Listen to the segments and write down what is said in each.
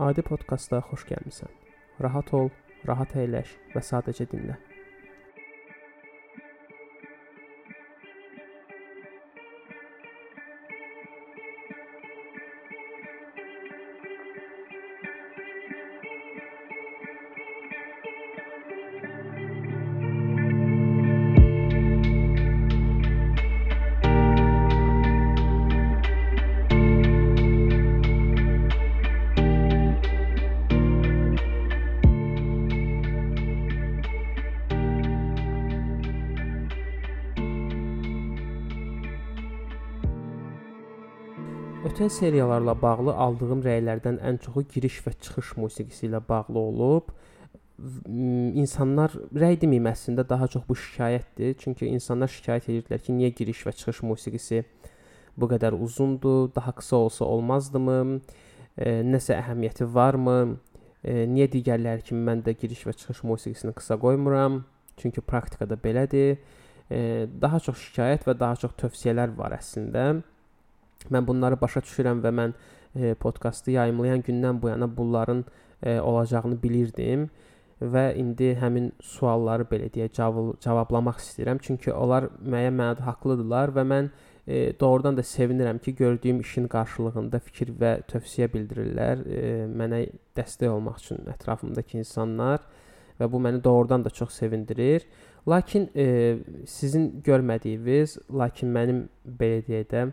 Adi podkastda xoş gəlmisən. Rahat ol, rahat əyləş və sadəcə dinlə. Ötən seriyalarla bağlı aldığım rəylərdən ən çoxu giriş və çıxış musiqisi ilə bağlı olub. İnsanlar rəy deməyim əslində daha çox bu şikayətdir. Çünki insanlar şikayət edirdilər ki, niyə giriş və çıxış musiqisi bu qədər uzundur, daha qısa olsa olmazdımı? E, nəsə əhəmiyyəti varmı? E, niyə digərləri kimi mən də giriş və çıxış musiqisini qısa qoymuram? Çünki praktikada belədir. E, daha çox şikayət və daha çox tövsiyələr var əslində. Mən bunları başa düşürəm və mən e, podkastı yayımlayan gündən bu yana bunların e, olacağını bilirdim və indi həmin sualları belə deyə cavab cavablamaq istəyirəm. Çünki onlar müəyyən mənada haqlıdırlar və mən e, doğrudan da sevinirəm ki, gördüyüm işin qarşılığında fikir və tövsiyə bildirirlər e, mənə dəstək olmaq üçün ətrafımdakı insanlar və bu məni doğrudan da çox sevindirir. Lakin e, sizin görmədiyiniz, lakin mənim belə deyək də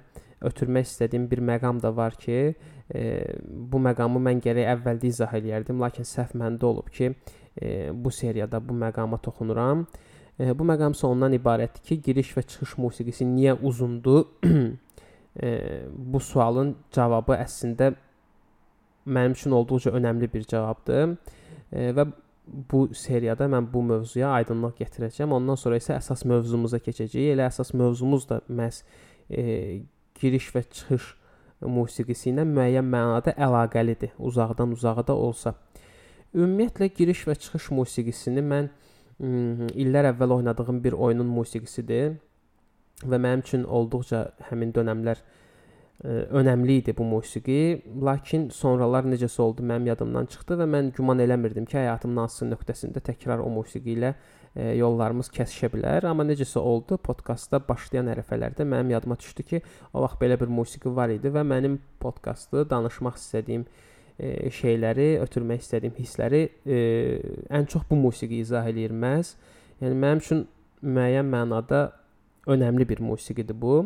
ötürmək istədiyim bir məqam da var ki, e, bu məqamı mən gərək əvvəldə izah eləyərdim, lakin səhv məndə olub ki, e, bu seriyada bu məqama toxunuram. E, bu məqam isə ondan ibarətdir ki, giriş və çıxış musiqisi niyə uzundur? e, bu sualın cavabı əslində mənim üçün olduqca önəmli bir cavabdır. E, və bu seriyada mən bu mövzuya aydınlıq gətirəcəm. Ondan sonra isə əsas mövzumuza keçəcəyik. Elə əsas mövzumuz da məhz e, giriş və çıxış musiqisi ilə müəyyən mənada əlaqəlidir, uzaqdan uzağa da olsa. Ümumiyyətlə giriş və çıxış musiqisini mən illər əvvəl oynadığım bir oyunun musiqisidir və mənim üçün olduqca həmin dövrlər önəmli idi bu musiqi, lakin sonralar necəsə oldu mənim yadımdan çıxdı və mən güman eləmirdim ki, həyatımın hansısa nöqtəsində təkrar o musiqi ilə yollarımız kəsişə bilər. Amma necəsə oldu, podkastda başlayan ərəfələrdə mənim yadıma düşdü ki, o vaxt belə bir musiqi var idi və mənim podkastı danışmaq istədiyim e, şeyləri, ötürmək istədiyim hissləri e, ən çox bu musiqi izah eləyir məhz. Yəni mənim üçün müəyyən mənada önəmli bir musiqidir bu.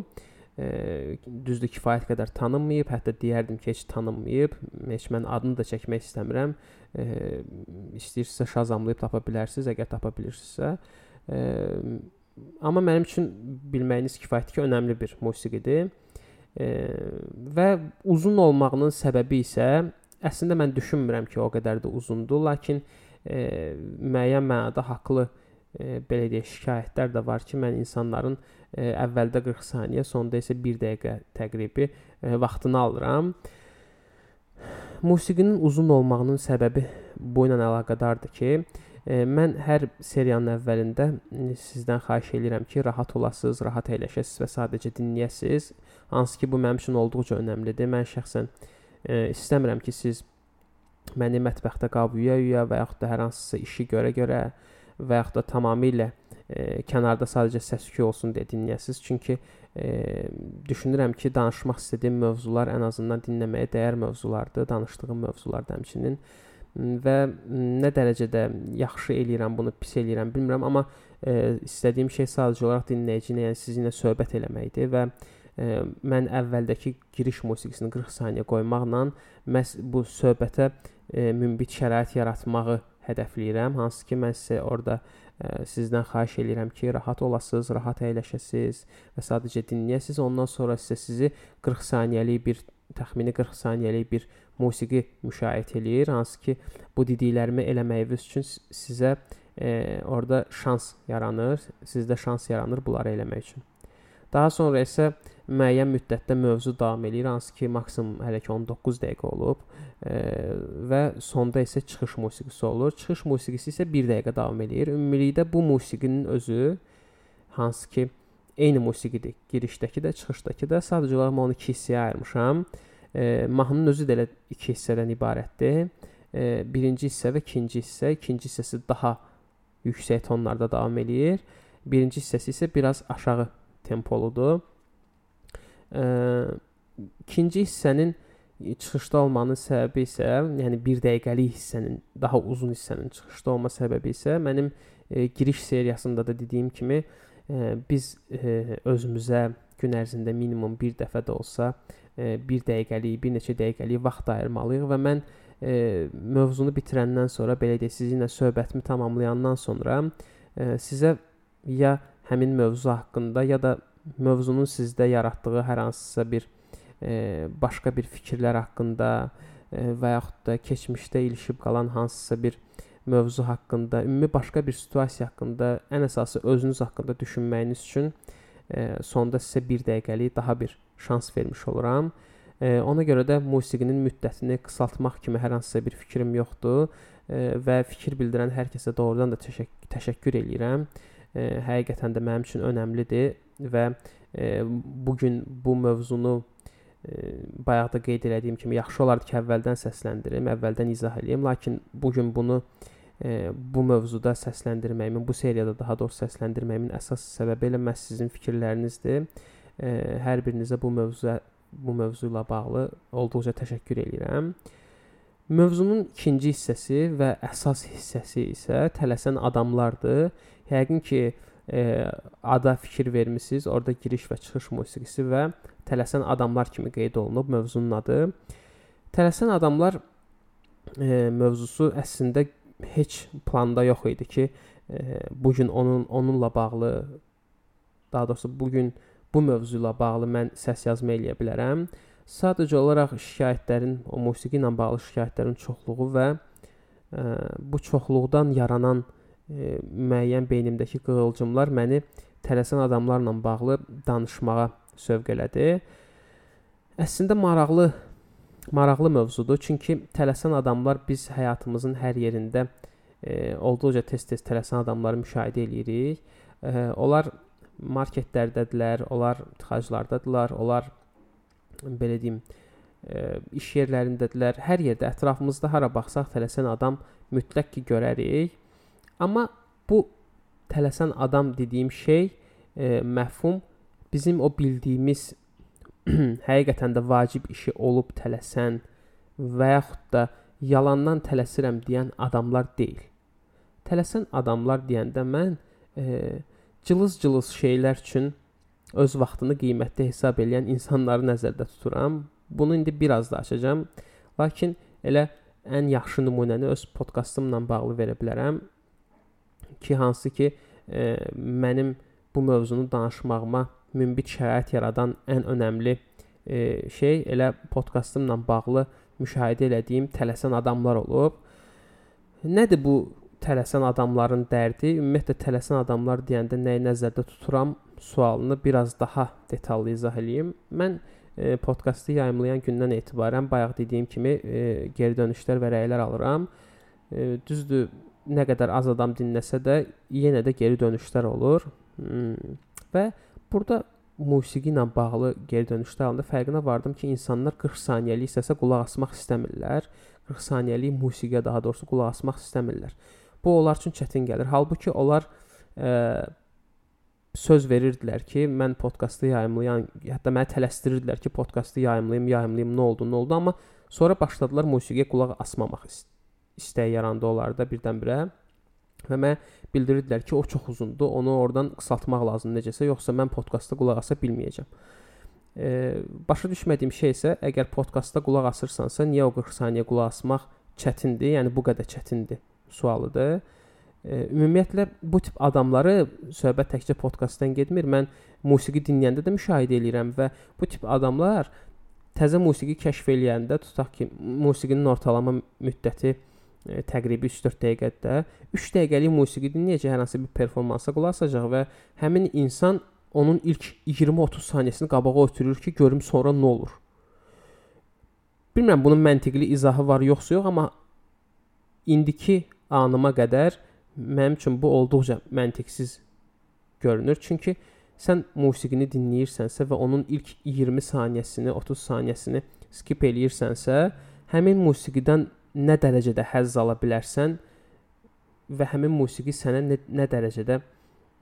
E, düzdür kifayət qədər tanınmayıb, hətta deyərdim ki, heç tanınmayıb. Heç mən adını da çəkmək istəmirəm. E, istəyirsinizsə Shazamlayıb tapa bilərsiniz, əgər tapa bilirsinizsə. E, amma mənim üçün bilməyiniz kifayətdir ki, önəmli bir musiqidir. E, və uzun olmağının səbəbi isə əslində mən düşünmürəm ki, o qədər də uzundur, lakin e, müəyyən mənada haqlı e, belə deyək şikayətlər də var ki, mən insanların e, əvvəldə 40 saniyə, sonda isə 1 dəqiqə təqribi e, vaxtını alıram. Musiqinin uzun olmağının səbəbi bu ilə əlaqədardır ki, e, mən hər seriyanın əvvəlində sizdən xahiş edirəm ki, rahat olasınız, rahat əyləşəsiniz və sadəcə dinləyəsiniz. Hansı ki, bu mənim üçün olduqca önəmlidir. Mən şəxsən e, istəmirəm ki, siz məni mətbəxdə qab yuya-yuya və yaxud da hər hansısa işi görə-görə və yaxud da tamamilə e, kənarda sadəcə səs-küy olsun deyə dinləyəsiniz. Çünki e, düşünürəm ki, danışmaq istədiyim mövzular ən azından dinləməyə dəyər mövzulardır, danışdığım mövzular həmçinin və nə dərəcədə yaxşı eləyirəm bunu, pis eləyirəm bilmirəm, amma e, istədiyim şey sadəcə olaraq dinləyici ilə, yəni sizinlə söhbət eləməkdir və e, mən əvvəldəki giriş musiqisini 40 saniyə qoymaqla məhz bu söhbətə e, münbit şərait yaratmağı hədəfləyirəm. Hansı ki, mən sizə orada ə, sizdən xahiş eləyirəm ki, rahat olasınız, rahat əyləşəsiniz və sadəcə dinləyəsiniz. Ondan sonra isə sizi 40 saniyəlik bir təxmini 40 saniyəlik bir musiqi müşahidə eləyir. Hansı ki, bu dediklərimi eləməyiniz üçün sizə ə, orada şans yaranır. Sizdə şans yaranır bunları eləmək üçün. Daha sonra isə müəyyən müddətdə mövzu davam eləyir, hansı ki, maksimum hələ ki 19 dəqiqə olub e, və sonda isə çıxış musiqisi olur. Çıxış musiqisi isə 1 dəqiqə davam eləyir. Ümumilikdə bu musiqinin özü hansı ki eyni musiqidir. Girişdəki də, çıxışdakı da. Sadəcə olaraq onu iki hissəyə ayırmışam. E, mahnının özü də elə iki hissədən ibarətdir. E, birinci hissə və ikinci hissə. İkinci hissəsi daha yüksək tonlarda davam eləyir. Birinci hissəsi isə biraz aşağı tempoludur. E, ikinci hissənin çıxışda olmanın səbəbi isə, yəni 1 dəqiqəlik hissənin, daha uzun hissənin çıxışda olma səbəbi isə mənim e, giriş seriyasında da dediyim kimi e, biz e, özümüzə gün ərzində minimum 1 dəfə də olsa e, 1 dəqiqəlik, bir neçə dəqiqəlik vaxt ayırmalıyıq və mən e, mövzunu bitirəndən sonra belə deyək, sizinlə söhbətimi tamamlayandan sonra e, sizə ya həmin mövzu haqqında ya da mövzunun sizdə yaratdığı hər hansısa bir e, başqa bir fikirlər haqqında e, və yaxud da keçmişdə ilişib qalan hansısa bir mövzu haqqında, ümumi başqa bir situasiya haqqında, ən əsası özünüz haqqında düşünməyiniz üçün e, sonda sizə 1 dəqiqəlik daha bir şans vermiş oluram. E, ona görə də musiqinin müddətini qısaltmaq kimi hər hansısa bir fikrim yoxdur e, və fikir bildirən hər kəsə doğrudan da təşəkkür, eləyirəm. E, həqiqətən də mənim üçün önəmlidir və e, bu gün bu mövzunu bayaq da qeyd elədiyim kimi yaxşı olardı ki, əvvəldən səsləndirim, əvvəldən izah eləyim, lakin bu gün bunu e, bu mövzuda səsləndirməyimin, bu seriyada daha doğrusu səsləndirməyimin əsas səbəbi elə məhz sizin fikirlərinizdir. E, hər birinizə bu mövzuya bu mövzu ilə bağlı olduqca təşəkkür edirəm. Mövzunun ikinci hissəsi və əsas hissəsi isə tələsən adamlardır. Yəqin ki, e, ada fikir vermisiniz. Orada giriş və çıxış musiqisi və tələsən adamlar kimi qeyd olunub mövzunun adı. Tələsən adamlar e, mövzusu əslində heç planda yox idi ki, e, bu gün onun onunla bağlı daha doğrusu bu gün bu mövzu ilə bağlı mən səs yazma eləyə bilərəm. Sadəcə olaraq şikayətlərin, o musiqi ilə bağlı şikayətlərin çoxluğu və e, bu çoxluqdan yaranan e, müəyyən beynimdəki qığılcımlar məni tələsən adamlarla bağlı danışmağa sövq elədi. Əslində maraqlı maraqlı mövzudur. Çünki tələsən adamlar biz həyatımızın hər yerində e, olduqca tez-tez tələsən adamları müşahidə eləyirik. E, onlar marketlərdədirlər, onlar tıxaclardadırlar, onlar belə deyim, e, iş yerlərindədirlər. Hər yerdə ətrafımızda hara baxsaq tələsən adam mütləq ki görərik. Amma bu tələsən adam dediyim şey e, məfhum bizim o bildiyimiz həqiqətən də vacib işi olub tələsən və yaxud da yalandan tələsirəm deyən adamlar deyil. Tələsən adamlar deyəndə mən e, cılız-cılız şeylər üçün öz vaxtını qiymətli hesab edən insanları nəzərdə tuturam. Bunu indi biraz da açacağam. Lakin elə ən yaxşı nümunəni öz podkastımla bağlı verə bilərəm ki, hansı ki, e, mənim bu mövzunu danışmağıma münbit şərait yaradan ən önəmli e, şey elə podkastımla bağlı müşahidə elədiyim tələsən adamlar olub. Nədir bu tələsən adamların dərdi? Ümumiyyətlə tələsən adamlar deyəndə nəyi nəzərdə tuturam sualını biraz daha detallı izah eləyim. Mən e, podkastı yayımlayan gündən etibarən bayaq dediyim kimi e, geri dönüşlər və rəylər alıram. E, düzdür, nə qədər az adam dinləsə də yenə də geri dönüşlər olur. Hmm. Və Burada musiqi ilə bağlı geri dönüşlər alanda fərqinə vardım ki, insanlar 40 saniyəlik istəsə qulaq asmaq istəmirlər. 40 saniyəlik musiqiyə daha doğrusu qulaq asmaq istəmirlər. Bu onlar üçün çətin gəlir. Halbuki onlar ə, söz verirdilər ki, mən podkastı yayımlayan, hətta məni tələsdirirdilər ki, podkastı yayımlayım, yayımlayım, nə oldu, nə oldu, amma sonra başladılar musiqiyə qulaq asmamaq istəyi yarandı onlarda birdən-birə. Və mənə bildirirdilər ki, o çox uzundur, onu oradan qısaltmaq lazımdır necəsə, yoxsa mən podkastda qulaq asa bilməyəcəm. E, başa düşmədiyim şey isə, əgər podkastda qulaq asırsansa, niyə o 40 saniyə qulaq asmaq çətindir? Yəni bu qədər çətindir sualıdır. E, ümumiyyətlə bu tip adamları söhbət təkcə podkastdan getmir. Mən musiqi dinləyəndə də müşahidə eləyirəm və bu tip adamlar təzə musiqi kəşf eləyəndə tutaq ki, musiqinin ortalama müddəti təqribi 3-4 dəqiqədə 3 dəqiqəlik musiqi dinləyəcək, hər hansı bir performansa qulaq asacaq və həmin insan onun ilk 20-30 saniyəsini qabağa ötürür ki, görüm sonra nə olur. Bilmirəm bunun məntiqli izahı var yoxsa yox, amma indiki anıma qədər mənim üçün bu olduqca məntiqsiz görünür. Çünki sən musiqini dinləyirsənsə və onun ilk 20 saniyəsini, 30 saniyəsini skip eləyirsənsə, həmin musiqidən nə dərəcədə həzz ala bilərsən və həmin musiqi sənə nə, nə dərəcədə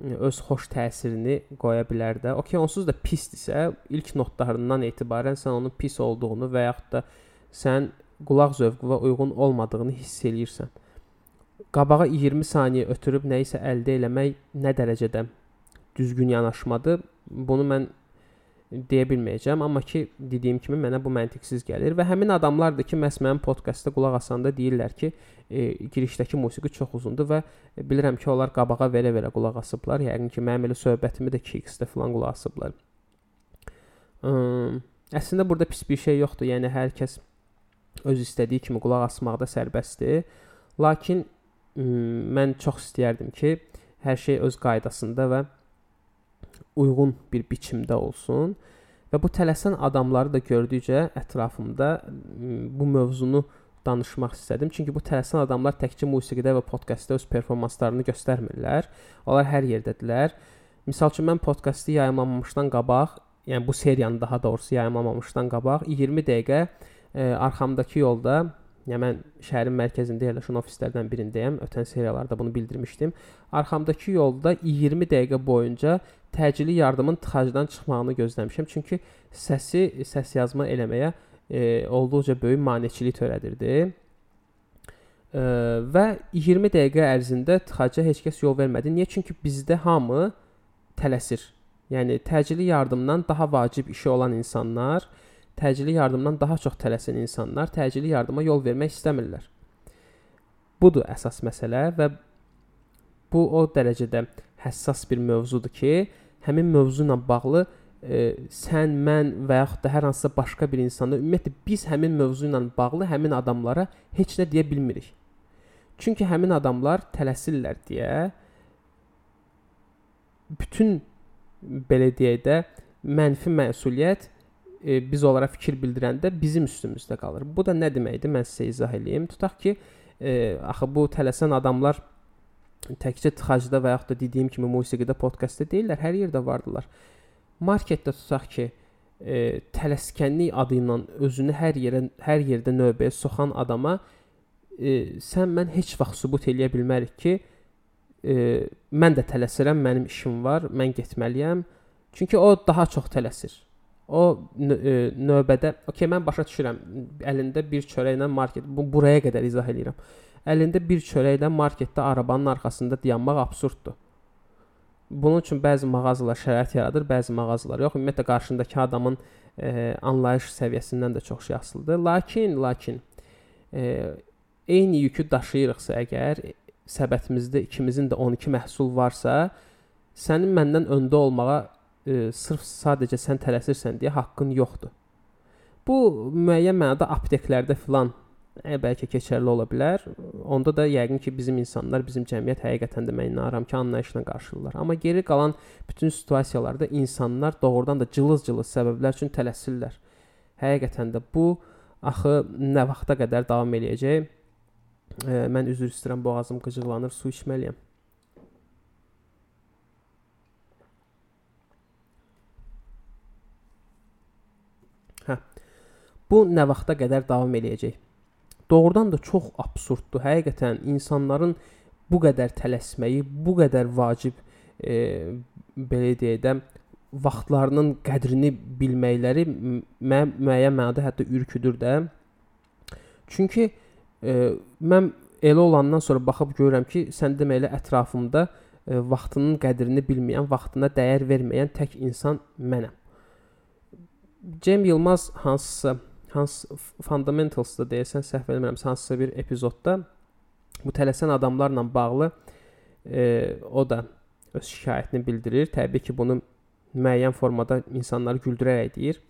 öz xoş təsirini qoya bilər də. Okay, onsuz da pisdirsə, ilk notlarından etibarən sən onun pis olduğunu və yaxud da sən qulaq zövqünə uyğun olmadığını hiss eləyirsən. Qabağa 20 saniyə ötürüb nə isə əldə eləmək nə dərəcədə düzgün yanaşmadır. Bunu mən deyə bilməyəcəm, amma ki, dediyim kimi mənə bu məntiqsiz gəlir və həmin adamlardır ki, məhz mənim podkastda qulaq asanda deyirlər ki, e, girişdəki musiqi çox uzundur və bilirəm ki, onlar qabağa verə-verə qulaq asıblar. Yəqin ki, mənim elə söhbətimi də 2x-də falan qulaq asıblar. Iı, əslində burada pis bir şey yoxdur. Yəni hər kəs öz istədiyi kimi qulaq asmaqda sərbəstdir. Lakin ıı, mən çox istəyərdim ki, hər şey öz qaydasında və uyğun bir biçimdə olsun və bu tələsən adamları da gördükcə ətrafımda bu mövzunu danışmaq istədim. Çünki bu tələsən adamlar təkcə musiqidə və podkastda öz performanslarını göstərmirlər. Onlar hər yerdədirlər. Məsəl üçün mən podkastı yayımlanmamışdan qabaq, yəni bu seriyanı daha doğrusu yayımlanmamışdan qabaq 20 dəqiqə e, arxamdakı yolda Yəni mən şəhərin mərkəzində yerləşən ofislərdən birindəyəm. Ötən seriyalarda bunu bildirmişdim. Arxamdakı yolda 20 dəqiqə boyunca təcili yardımın tıxacdan çıxmağını gözləmişəm. Çünki səsi səs yazma eləməyə e, olduqca böyük maneçilik törədirdi. E, və 20 dəqiqə ərzində tıxaca heç kəs yol vermədi. Niyə? Çünki bizdə hamı tələsir. Yəni təcili yardımdan daha vacib işi olan insanlar təcili yardımdan daha çox tələsən insanlar təcili yardıma yol vermək istəmirlər. Budur əsas məsələ və bu o dərəcədə həssas bir mövzudur ki, həmin mövzu ilə bağlı e, sən, mən və yaxud da hər hansısa başqa bir insanda ümumiyyətlə biz həmin mövzu ilə bağlı həmin adamlara heç nə deyə bilmirik. Çünki həmin adamlar tələsirlər deyə bütün belə deyək də mənfi məsuliyyət e, biz onlara fikir bildirəndə bizim üstümüzdə qalır. Bu da nə deməkdir? Mən sizə izah eləyim. Tutaq ki, e, axı bu tələsən adamlar təkcə tıxacda və yaxud da dediyim kimi musiqidə, podkastda deyillər, hər yerdə vardılar. Marketdə tutaq ki, e, tələskənlik adı ilə özünü hər yerə, hər yerdə növbəyə soxan adama e, sən mən heç vaxt sübut eləyə bilmərik ki, e, mən də tələsirəm, mənim işim var, mən getməliyəm. Çünki o daha çox tələsir. O e, növbədə, okay, mən başa düşürəm. Əlində bir çörəklə market bu buraya qədər izah eləyirəm. Əlində bir çörəklə marketdə arabanın arxasında dayanmaq absurddur. Bunun üçün bəzi mağazalar şərait yaradır, bəzi mağazalar yox. Ümumiyyətlə qarşındakı adamın e, anlayış səviyyəsindən də çox şey asılıdır. Lakin, lakin e, eyni yükü daşıyırıqsa əgər səbətimizdə ikimizin də 12 məhsul varsa, sənin məndən öndə olmağa e, sırf sadəcə sən tələsirsən deyə haqqın yoxdur. Bu müəyyən mənada apteklərdə filan bəlkə keçərli ola bilər. Onda da yəqin ki, bizim insanlar, bizim cəmiyyət həqiqətən də mən inanıram ki, anlayışla qarşılayırlar. Amma geri qalan bütün situasiyalarda insanlar doğrudan da cılız-cılız səbəblər üçün tələsirlər. Həqiqətən də bu axı nə vaxta qədər davam eləyəcək? E, mən üzr istəyirəm, boğazım qıcıqlanır, su içməliyəm. Bu nə vaxta qədər davam eləyəcək? Doğrudan da çox absurddur. Həqiqətən insanların bu qədər tələsməyi, bu qədər vacib e, belə deyək də vaxtlarının qədrini bilməkləri mən müəyyən mənada hətta ürküdür də. Çünki e, mən elə olandan sonra baxıb görürəm ki, sən deməklə ətrafımda e, vaxtının qədrini bilməyən, vaxtına dəyər verməyən tək insan mənəm. Cem Yılmaz hansısa Hans Fundamentalsda deyəsən səhv eləmirəmsə hansısa bir epizodda bu tələsən adamlarla bağlı e, o da öz şikayətini bildirir. Təbii ki, bunu müəyyən formada insanları güldürərək deyir.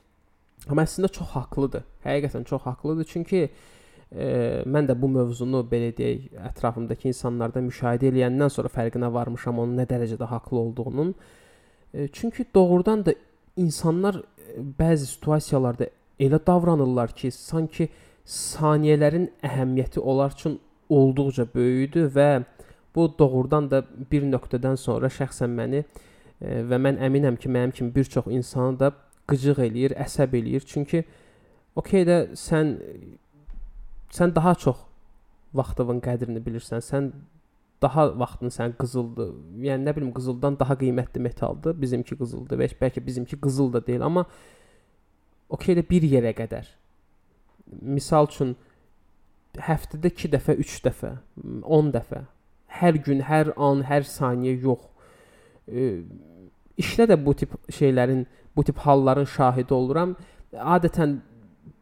Amma əslində çox haqlıdır. Həqiqətən çox haqlıdır. Çünki e, mən də bu mövzunu belə deyək, ətrafımdakı insanlarda müşahidə edəndən sonra fərqinə varmışam onun nə dərəcədə haqlı olduğunun. E, çünki doğrudan da insanlar e, bəzi situasiyalarda elə davranırlar ki, sanki saniyələrin əhəmiyyəti onlar üçün olduqca böyükdür və bu doğrudan da bir nöqtədən sonra şəxsən məni e, və mən əminəm ki, mənim kimi bir çox insanı da qıcıq eləyir, əsəb eləyir. Çünki okey də sən sən daha çox vaxtının qədrini bilirsən. Sən daha vaxtın sən qızıldır. Yəni nə bilim qızıldan daha qiymətli metaldır. Bizimki qızıldır. Bəlkə bizimki qızıl da deyil, amma okey də bir yerə qədər. Misal üçün həftədə 2 dəfə, 3 dəfə, 10 dəfə, hər gün, hər an, hər saniyə yox. E, işdə də bu tip şeylərin, bu tip halların şahidi oluram. Adətən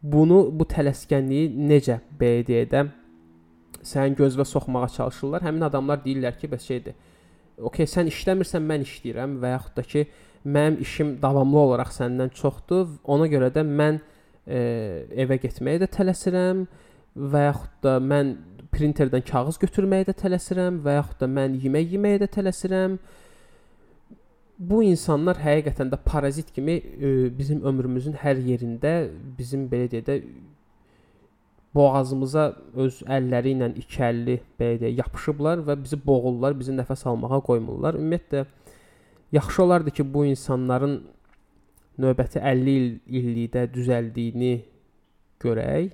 bunu, bu tələskənliyi necə belə deyək də sənin gözünə soxmağa çalışırlar. Həmin adamlar deyirlər ki, bəs şeydir. Okay, sən işləmirsən, mən işləyirəm və yaxud da ki, mənim işim davamlı olaraq səndən çoxdur. Ona görə də mən e, evə getməyə də tələsirəm və yaxud da mən printerdən kağız götürməyə də tələsirəm və yaxud da mən yemək yeməyə də tələsirəm. Bu insanlar həqiqətən də parazit kimi e, bizim ömrümüzün hər yerində bizim belə deyək də boğazımıza öz əlləri ilə iki əlli belə deyək yapışıblar və bizi boğurlar, bizi nəfəs almağa qoymurlar. Ümumiyyətlə yaxşı olardı ki, bu insanların növbəti 50 il illikdə düzəldiyini görək,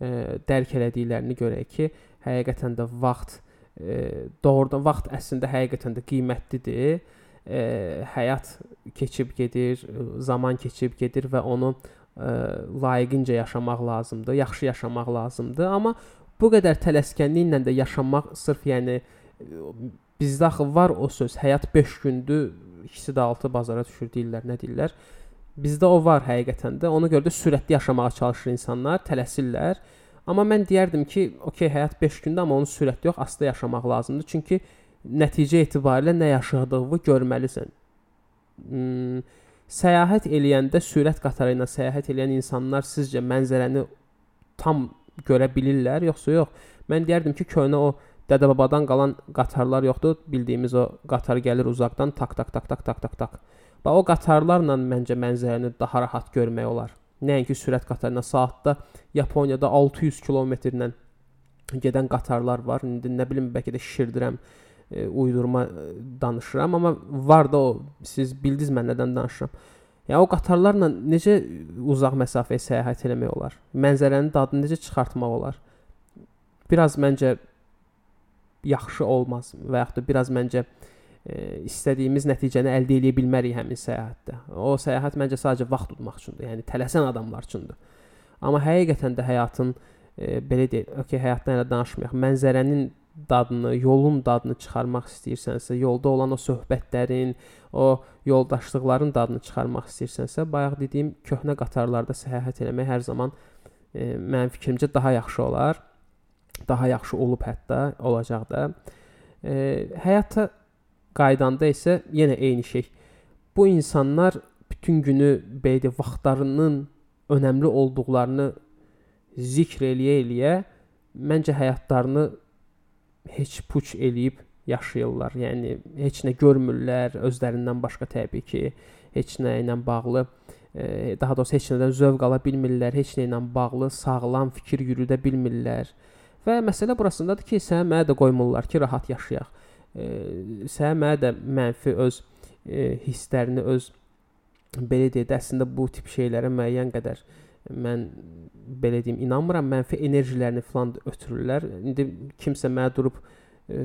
e, dərk elədiklərini görək ki, həqiqətən də vaxt e, doğrudan vaxt əslində həqiqətən də qiymətlidir. E, həyat keçib gedir, zaman keçib gedir və onu ə, layiqincə yaşamaq lazımdır, yaxşı yaşamaq lazımdır, amma bu qədər tələskənliklə də yaşamaq sırf yəni bizdə axı var o söz, həyat 5 gündür, ikisi də 6 bazara düşür deyirlər, nə deyirlər? Bizdə o var həqiqətən də. Ona görə də sürətli yaşamağa çalışır insanlar, tələsirlər. Amma mən deyərdim ki, okey, həyat 5 gündür, amma onu sürətli yox, asta yaşamaq lazımdır. Çünki nəticə etibarilə nə yaşadığını görməlisən. Hmm, Səyahət eləyəndə sürət qatarı ilə səyahət eləyən insanlar sizcə mənzərəni tam görə bilirlər, yoxsa yox? Mən deyərdim ki, köhnə o dədə-babadan qalan qatarlar yoxdur. Bildiyimiz o qatar gəlir uzaqdan tak tak tak tak tak tak tak. Və o qatarlarla məncə mənzərəni daha rahat görmək olar. Nəinki sürət qatarına saatda Yaponiyada 600 kilometrlə gedən qatarlar var. İndi nə bilim bəlkə də şişirdirəm e, uydurma e, danışıram, amma var da o siz bildiniz mən nədən danışıram. Yəni o qatarlarla necə uzaq məsafəyə səyahət etmək olar? Mənzərənin dadını necə çıxartmaq olar? Biraz məncə yaxşı olmaz və yaxud da biraz məncə e, istədiyimiz nəticəni əldə edə bilmərik həmin səyahətdə. O səyahət məncə sadəcə vaxt tutmaq üçündür, yəni tələsən adamlar üçündür. Amma həqiqətən də həyatın e, belə deyək, okey, həyatdan elə danışmayaq. Mənzərənin dadını, yolun dadını çıxarmaq istəyirsənsə, yolda olan o söhbətlərin, o yoldaşlıqların dadını çıxarmaq istəyirsənsə, bayaq dediyim köhnə qatarlarda səyahət etmək hər zaman e, mənim fikrimcə daha yaxşı olar. Daha yaxşı olub hətta olacaq da. E, həyata qaydanda isə yenə eyni şey. Bu insanlar bütün günü belə də vaxtlarının önəmli olduqlarını zikr eləyə-eləyə məncə həyatlarını heç puç eləyib yaşayırlar. Yəni heç nə görmürlər özlərindən başqa təbii ki, heç nə ilə bağlı e, daha doğrusu heç nədən zövq ala bilmirlər, heç nə ilə bağlı sağlam fikir yürüdə bilmirlər. Və məsələ burasındadır ki, sənə mənə də qoymurlar ki, rahat yaşayaq. E, sənə mənə də mənfi öz e, hisslərini, öz belə deyək, əslində bu tip şeylərə müəyyən qədər mən belə deyim, inanmıram, mənfi enerjilərini falan ötürürlər. İndi kimsə mənə durub e,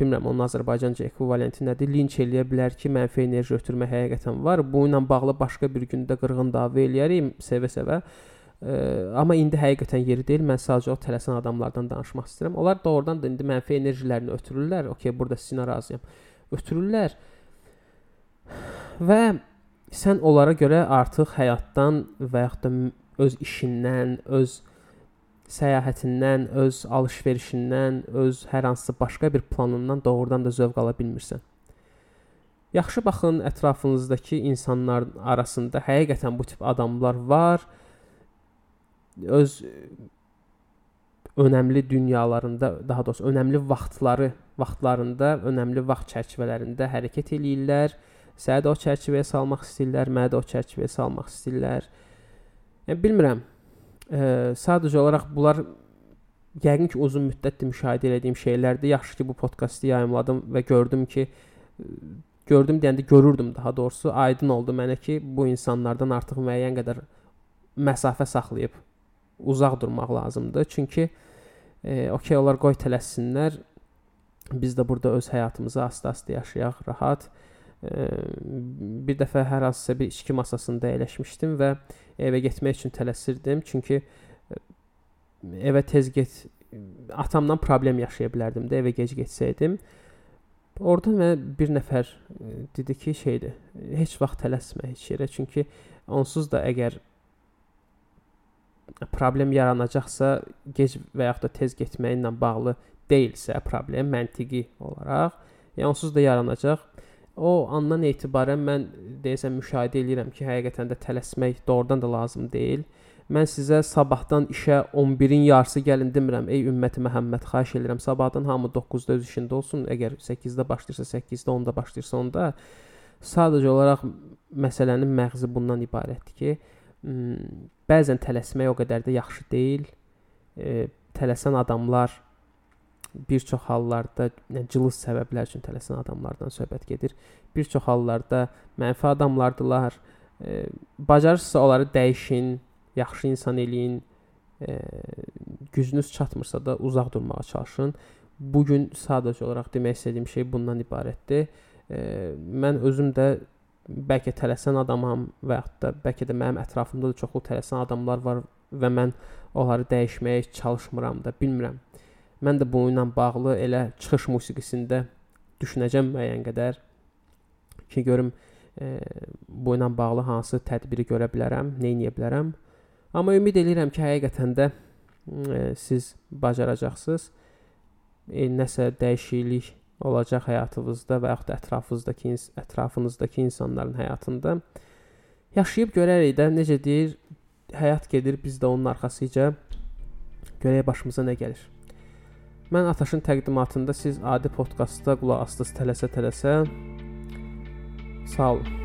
bilmirəm onun Azərbaycanca ekvivalenti nədir? Linç eləyə bilər ki, mənfi enerji ötürmə həqiqətən var. Bu ilə bağlı başqa bir gündə qırğın dava eləyərik sevə-sevə. E, amma indi həqiqətən yeri deyil. Mən sadəcə o tələsən adamlardan danışmaq istəyirəm. Onlar doğrudan da indi mənfi enerjilərini ötürürlər. Okay, burada sizinlə razıyam. Ötürürlər. Və sən onlara görə artıq həyatdan və yaxud da öz işindən, öz səyahətindən, öz alış-verişindən, öz hər hansısa başqa bir planından doğrudan da zövq ala bilmirsən. Yaxşı baxın ətrafınızdakı insanlar arasında həqiqətən bu tip adamlar var. Öz önəmli dünyalarında, daha doğrusu önəmli vaxtları, vaxtlarında, önəmli vaxt çərçivələrində hərəkət eləyirlər. Səni də o çərçivəyə salmaq istəyirlər, məni də o çərçivəyə salmaq istəyirlər. Yəni bilmirəm. E, sadəcə olaraq bunlar yəqin ki, uzun müddətdir müşahidə etdiyim şeylərdir. Yaxşı ki, bu podkastı yayımladım və gördüm ki, gördüm deyəndə görürdüm daha doğrusu, aydın oldu mənə ki, bu insanlardan artıq müəyyən qədər məsafə saxlayıb uzaq durmaq lazımdır. Çünki e, okey olar qoy tələssinlər. Biz də burada öz həyatımızı asta-asta yaşayaq, rahat. E, bir dəfə hər hansısa bir içki masasında əyləşmişdim və evə getmək üçün tələsirdim. Çünki e, evə tez get atamdan problem yaşaya bilərdim də evə gec getsəydim. Orda mənə bir nəfər e, dedi ki, şeydir. Heç vaxt tələsmə heç yerə, çünki onsuz da əgər problem yaranacaqsa, gec və yaxud da tez getməyinlə bağlı deyilsə problem məntiqi olaraq, yəni onsuz da yaranacaq. O andan etibarən mən deyəsən müşahidə edirəm ki, həqiqətən də tələsmək doğrudan da lazım deyil. Mən sizə sabahdan işə 11-in yarısı gəlin demirəm. Ey ümməti Məhəmməd, xahiş edirəm, sabahdan hamı 9-da öz işində olsun. Əgər 8-də başlayırsa, 8-də, 10-da başlayırsa, onda sadəcə olaraq məsələnin məğzi bundan ibarətdir ki, bəzən tələsmək o qədər də yaxşı deyil. E, tələsən adamlar bir çox hallarda yəni cılız səbəblər üçün tələsən adamlardan söhbət gedir. Bir çox hallarda mənfi adamlardılar. E, bacarırsınızsa onları dəyişin, yaxşı insan eləyin. E, gücünüz çatmırsa da uzaq durmağa çalışın. Bu gün sadəcə olaraq demək istədiyim şey bundan ibarətdir. E, mən özüm də bəlkə tələsən adamam və yaxud da bəlkə də mənim ətrafımda da çoxlu tələsən adamlar var və mən onları dəyişməyə çalışmıram da, bilmirəm. Mən də bu ilə bağlı elə çıxış musiqisində düşünəcəm müəyyən qədər ki, görüm e, bu ilə bağlı hansı tədbiri görə bilərəm, nə edə bilərəm. Amma ümid edirəm ki, həqiqətən də e, siz bacaracaqsınız. E, nəsə dəyişiklik olacaq həyatınızda və yaxud da ətrafınızdakı ətrafınızdakı insanların həyatında. Yaşayıb görərik də necə deyir, həyat gedir, biz də onun arxasıca görək başımıza nə gəlir. Mən Ataşın təqdimatında siz adi podkastda qulaq asdınız tələsə-tələsə. Sağ olun.